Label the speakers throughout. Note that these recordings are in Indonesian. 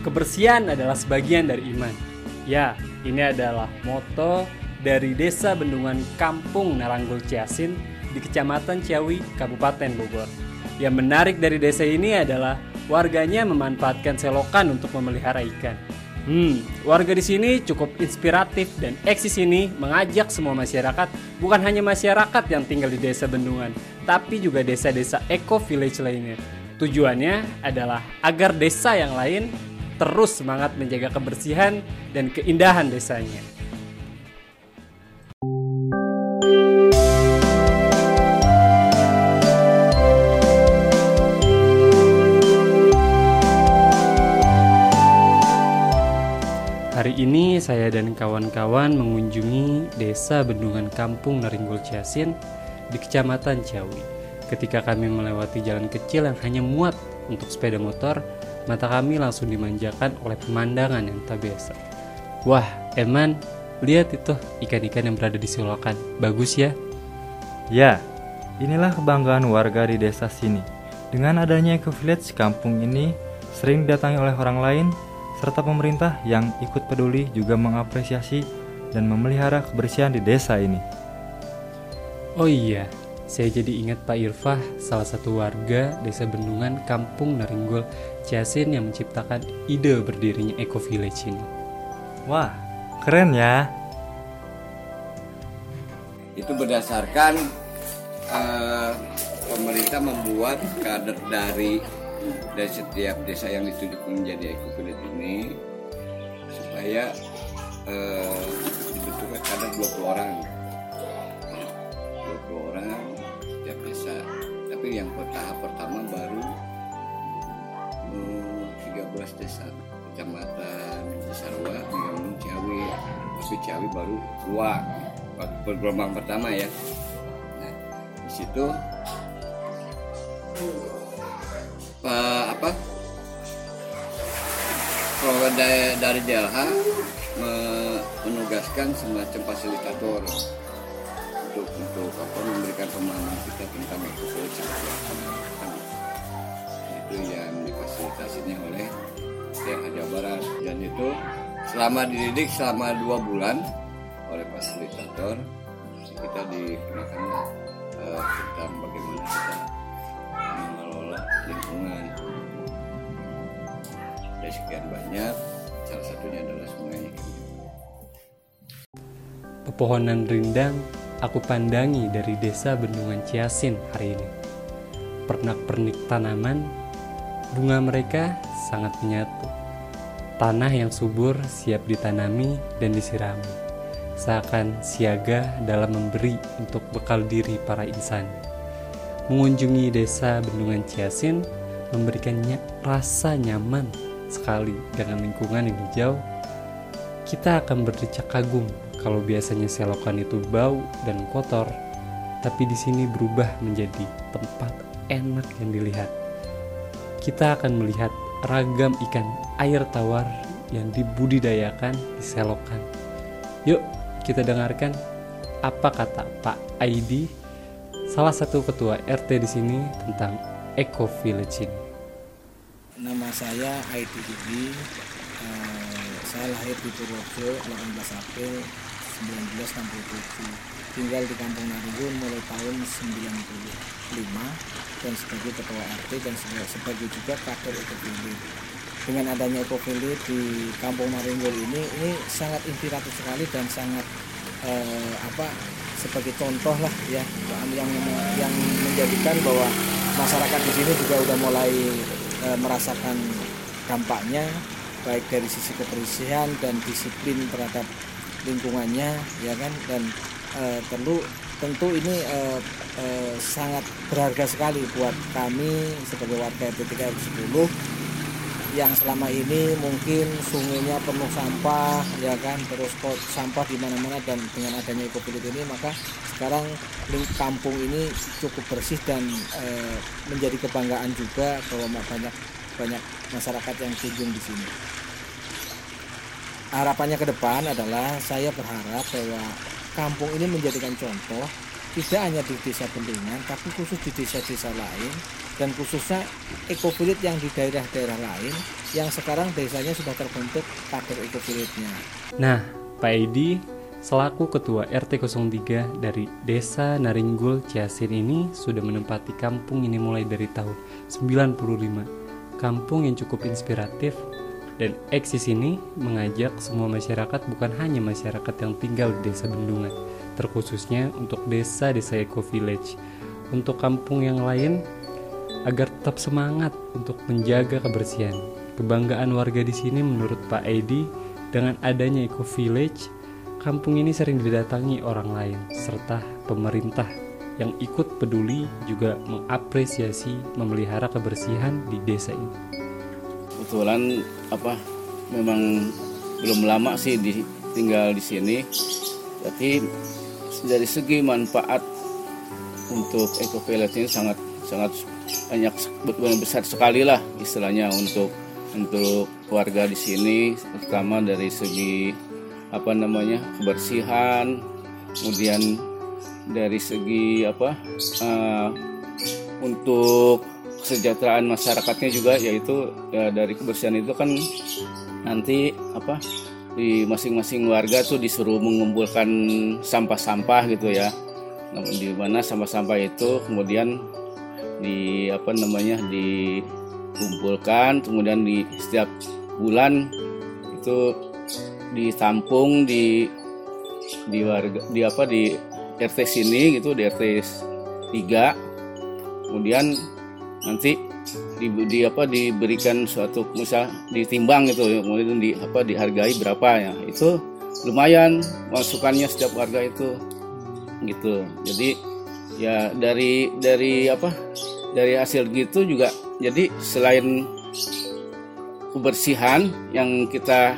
Speaker 1: Kebersihan adalah sebagian dari iman. Ya, ini adalah moto dari Desa Bendungan Kampung Naranggul Ciasin di Kecamatan Ciawi, Kabupaten Bogor. Yang menarik dari desa ini adalah warganya memanfaatkan selokan untuk memelihara ikan. Hmm, warga di sini cukup inspiratif dan eksis ini mengajak semua masyarakat, bukan hanya masyarakat yang tinggal di desa Bendungan, tapi juga desa-desa eco village lainnya. Tujuannya adalah agar desa yang lain terus semangat menjaga kebersihan dan keindahan desanya. Hari ini saya dan kawan-kawan mengunjungi desa Bendungan Kampung Naringgul Ciasin di Kecamatan Ciawi. Ketika kami melewati jalan kecil yang hanya muat untuk sepeda motor, mata kami langsung dimanjakan oleh pemandangan yang tak biasa. Wah, Eman, lihat itu ikan-ikan yang berada di selokan. Bagus ya?
Speaker 2: Ya, inilah kebanggaan warga di desa sini. Dengan adanya Eco Village, kampung ini sering didatangi oleh orang lain serta pemerintah yang ikut peduli juga mengapresiasi dan memelihara kebersihan di desa ini.
Speaker 1: Oh iya, saya jadi ingat Pak Irfah, salah satu warga desa Bendungan Kampung Naringgul Ciasin yang menciptakan ide berdirinya Eco Village ini.
Speaker 2: Wah, keren ya.
Speaker 3: Itu berdasarkan uh, pemerintah membuat kader dari dari setiap desa yang ditunjuk menjadi eco village ini supaya uh, dibentukkan kader 20 orang 20 orang yang tahap pertama baru uh, 13 desa kecamatan Cisarua Bingung Ciawi. Tapi Ciawi baru dua gelombang pertama ya. Nah di situ uh, apa? Kalau dari, dari menugaskan semacam fasilitator untuk untuk apa memberikan pemahaman kita tentang ekologi itu yang difasilitasinya oleh Jawa Barat dan itu selama dididik selama dua bulan oleh fasilitator kita dikenakan uh, tentang bagaimana kita mengelola lingkungan. Dari sekian banyak salah satunya adalah sungai
Speaker 1: pepohonan rindang aku pandangi dari desa Bendungan Ciasin hari ini pernak-pernik tanaman bunga mereka sangat menyatu tanah yang subur siap ditanami dan disirami seakan siaga dalam memberi untuk bekal diri para insan. Mengunjungi desa Bendungan Ciasin memberikannya rasa nyaman sekali dengan lingkungan yang hijau. Kita akan berdecak kagum kalau biasanya selokan itu bau dan kotor, tapi di sini berubah menjadi tempat enak yang dilihat. Kita akan melihat ragam ikan air tawar yang dibudidayakan di selokan. Yuk, kita dengarkan apa kata Pak Aidi, salah satu ketua RT di sini tentang Eco Village ini.
Speaker 4: Nama saya Aidi Didi, uh, saya lahir di Purworejo 18 April 1967. Tinggal di Kampung Naringun mulai tahun 95 dan sebagai ketua RT dan sebagai juga kader Village dengan adanya Village di Kampung Naringgul ini ini sangat inspiratif sekali dan sangat eh, apa sebagai contoh lah ya yang yang menjadikan bahwa masyarakat di sini juga udah mulai eh, merasakan dampaknya baik dari sisi kebersihan dan disiplin terhadap lingkungannya ya kan? Dan eh, tentu tentu ini eh, eh, sangat berharga sekali buat kami sebagai warga RT 10 yang selama ini mungkin sungainya penuh sampah ya kan? Terus kok sampah di mana-mana dan dengan adanya ekopilit ini maka sekarang kampung ini cukup bersih dan e, menjadi kebanggaan juga bahwa banyak banyak masyarakat yang kunjung di sini. Harapannya ke depan adalah saya berharap bahwa kampung ini menjadikan contoh tidak hanya di desa Bendungan tapi khusus di desa-desa lain dan khususnya ekofilit yang di daerah-daerah lain yang sekarang desanya sudah terbentuk kader ekovilitnya.
Speaker 1: Nah, Pak Edi selaku ketua RT 03 dari Desa Naringgul Ciasin ini sudah menempati kampung ini mulai dari tahun 95. Kampung yang cukup inspiratif dan eksis ini mengajak semua masyarakat bukan hanya masyarakat yang tinggal di desa Bendungan, terkhususnya untuk desa-desa eco village. Untuk kampung yang lain agar tetap semangat untuk menjaga kebersihan. Kebanggaan warga di sini menurut Pak Edi dengan adanya eco village, kampung ini sering didatangi orang lain serta pemerintah yang ikut peduli juga mengapresiasi memelihara kebersihan di desa ini.
Speaker 5: Kebetulan apa memang belum lama sih di, tinggal di sini, tapi dari segi manfaat untuk eco village ini sangat sangat banyak besar sekali lah istilahnya untuk untuk warga di sini terutama dari segi apa namanya kebersihan kemudian dari segi apa uh, untuk kesejahteraan masyarakatnya juga yaitu ya dari kebersihan itu kan nanti apa di masing-masing warga tuh disuruh mengumpulkan sampah-sampah gitu ya. Di mana sampah-sampah itu kemudian di apa namanya dikumpulkan kemudian di setiap bulan itu ditampung di di warga di apa di RT sini gitu di RT 3 kemudian nanti di, di apa diberikan suatu misal ditimbang gitu kemudian di apa dihargai berapa ya. Itu lumayan masukannya setiap warga itu gitu. Jadi ya dari dari apa dari hasil gitu juga jadi selain kebersihan yang kita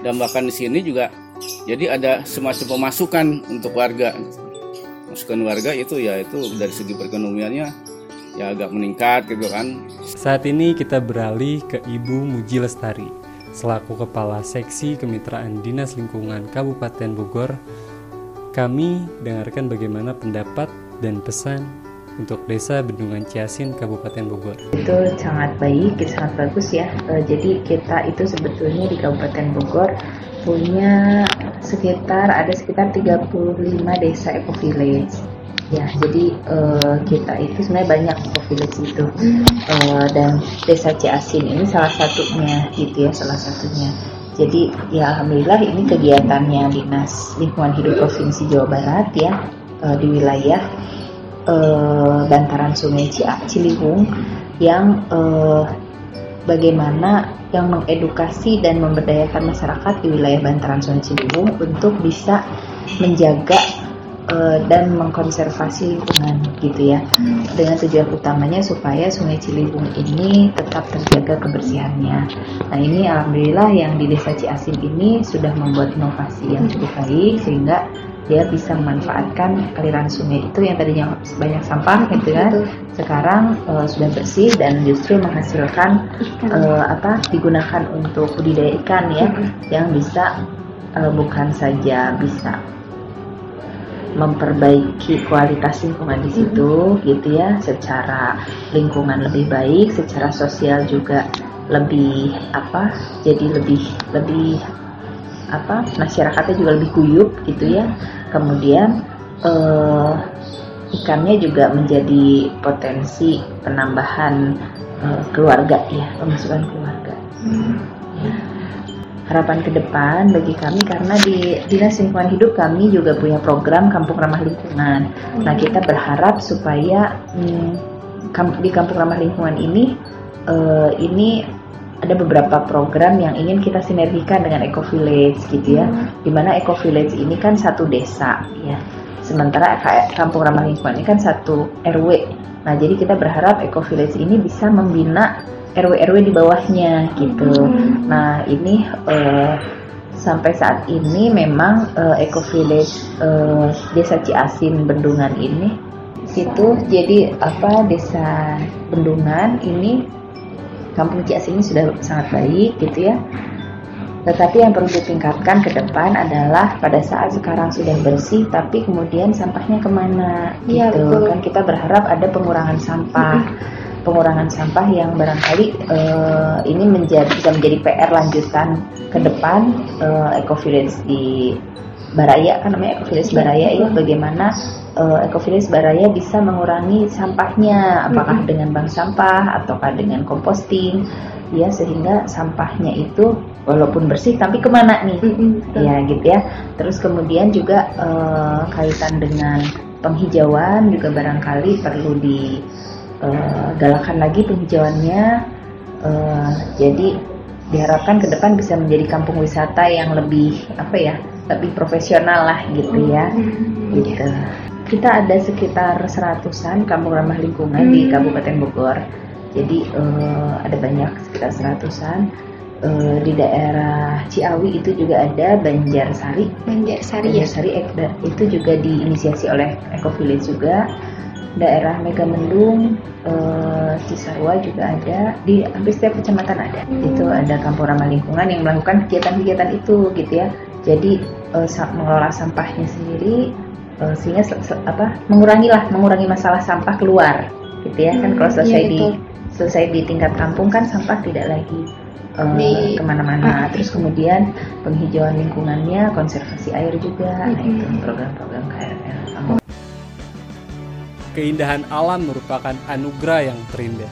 Speaker 5: dambakan di sini juga jadi ada semacam pemasukan untuk warga masukan warga itu ya itu dari segi perekonomiannya ya agak meningkat gitu kan
Speaker 1: saat ini kita beralih ke Ibu Muji Lestari selaku Kepala Seksi Kemitraan Dinas Lingkungan Kabupaten Bogor kami dengarkan bagaimana pendapat dan pesan untuk Desa Bendungan Ciasin Kabupaten Bogor.
Speaker 6: Itu sangat baik, sangat bagus ya. E, jadi kita itu sebetulnya di Kabupaten Bogor punya sekitar ada sekitar 35 desa eco village. Ya, jadi e, kita itu sebenarnya banyak eco village itu. E, dan Desa Ciasin ini salah satunya gitu ya, salah satunya. Jadi ya alhamdulillah ini kegiatannya Dinas Lingkungan Hidup Provinsi Jawa Barat ya e, di wilayah uh, bantaran Sungai Ciliwung yang uh, bagaimana yang mengedukasi dan memberdayakan masyarakat di wilayah bantaran Sungai Ciliwung untuk bisa menjaga uh, dan mengkonservasi lingkungan gitu ya dengan tujuan utamanya supaya Sungai Ciliwung ini tetap terjaga kebersihannya. Nah ini alhamdulillah yang di Desa Ciasin ini sudah membuat inovasi yang cukup baik sehingga dia bisa memanfaatkan aliran sungai itu yang tadinya banyak sampah gitu kan. Sekarang uh, sudah bersih dan justru menghasilkan uh, apa digunakan untuk budidaya ikan ya yang bisa uh, bukan saja bisa memperbaiki kualitas lingkungan di situ gitu ya secara lingkungan lebih baik secara sosial juga lebih apa jadi lebih lebih apa masyarakatnya juga lebih guyup gitu ya kemudian uh, ikannya juga menjadi potensi penambahan uh, keluarga ya pemasukan keluarga hmm. ya. harapan ke depan bagi kami karena di dinas lingkungan hidup kami juga punya program kampung ramah lingkungan hmm. nah kita berharap supaya hmm, di kampung ramah lingkungan ini uh, ini ada beberapa program yang ingin kita sinergikan dengan Eco Village gitu ya. Hmm. Di mana Eco Village ini kan satu desa ya. Sementara Kampung Ramah Lingkungan ini kan satu RW. Nah, jadi kita berharap Eco Village ini bisa membina RW-RW di bawahnya gitu. Hmm. Nah, ini uh, sampai saat ini memang uh, Eco Village uh, Desa Ciasin Bendungan ini itu jadi apa desa Bendungan ini kampung Cias ini sudah sangat baik gitu ya. Tetapi yang perlu ditingkatkan ke depan adalah pada saat sekarang sudah bersih, tapi kemudian sampahnya ke mana? Ya, gitu betul. kan kita berharap ada pengurangan sampah. pengurangan sampah yang barangkali uh, ini menjadi bisa menjadi PR lanjutan ke depan uh, Eco Village di Baraya kan namanya Eco Village Baraya ya bagaimana uh, Eco Village Baraya bisa mengurangi sampahnya? Apakah dengan bank sampah ataukah dengan composting ya sehingga sampahnya itu walaupun bersih tapi ke mana nih? Ya gitu ya. Terus kemudian juga uh, kaitan dengan penghijauan juga barangkali perlu di uh, galakan lagi penghijauannya. Uh, jadi diharapkan ke depan bisa menjadi kampung wisata yang lebih apa ya lebih profesional lah gitu ya. Mm-hmm. gitu. Kita ada sekitar seratusan kampung ramah lingkungan di Kabupaten Bogor. Jadi uh, ada banyak sekitar seratusan. Uh, di daerah Ciawi itu juga ada Banjarsari.
Speaker 7: Banjarsari,
Speaker 6: Banjarsari ya? itu juga diinisiasi oleh Eco Village juga daerah Megamendung, e, Cisarua juga ada di hampir setiap kecamatan ada. Hmm. Itu ada kampung ramah lingkungan yang melakukan kegiatan-kegiatan itu gitu ya. Jadi e, mengelola sampahnya sendiri e, sehingga apa mengurangi lah mengurangi masalah sampah keluar gitu ya kan kalau selesai ya, di selesai di tingkat kampung kan sampah tidak lagi uh, di ke mana-mana. Uh, Terus kemudian penghijauan lingkungannya, konservasi air juga, uh, nah itu program-program KRL
Speaker 1: keindahan alam merupakan anugerah yang terindah.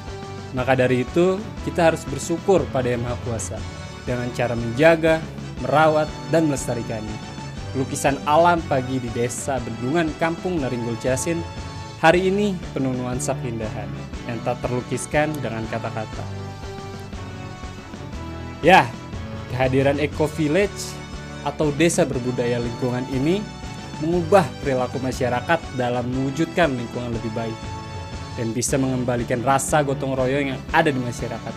Speaker 1: Maka dari itu, kita harus bersyukur pada Yang Maha Kuasa dengan cara menjaga, merawat, dan melestarikannya. Lukisan alam pagi di desa Bendungan Kampung Naringgul Jasin hari ini penuh nuansa keindahan yang tak terlukiskan dengan kata-kata. Ya, kehadiran Eco Village atau desa berbudaya lingkungan ini mengubah perilaku masyarakat dalam mewujudkan lingkungan lebih baik dan bisa mengembalikan rasa gotong royong yang ada di masyarakat.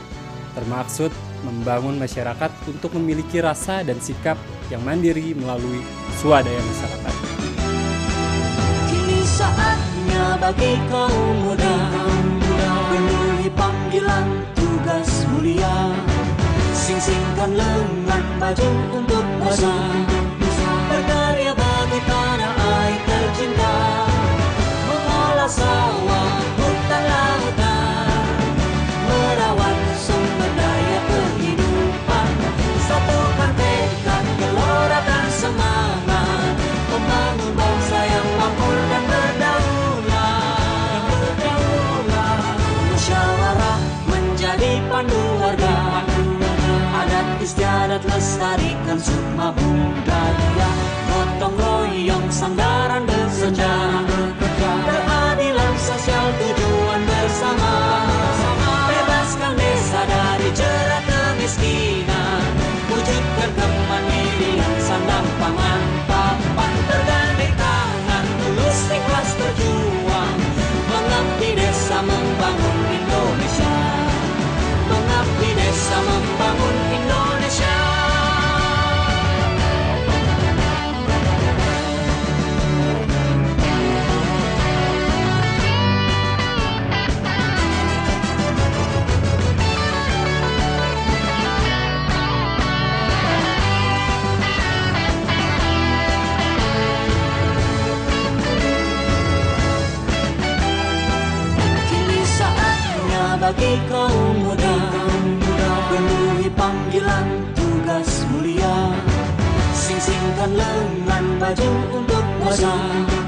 Speaker 1: Termaksud membangun masyarakat untuk memiliki rasa dan sikap yang mandiri melalui swadaya masyarakat.
Speaker 8: Kini saatnya bagi kaum muda, lestarikan sukma budaya Gotong royong sandaran bersejarah bagi kaum muda. Penuhi panggilan tugas mulia. Sing-singkan lengan baju untuk maju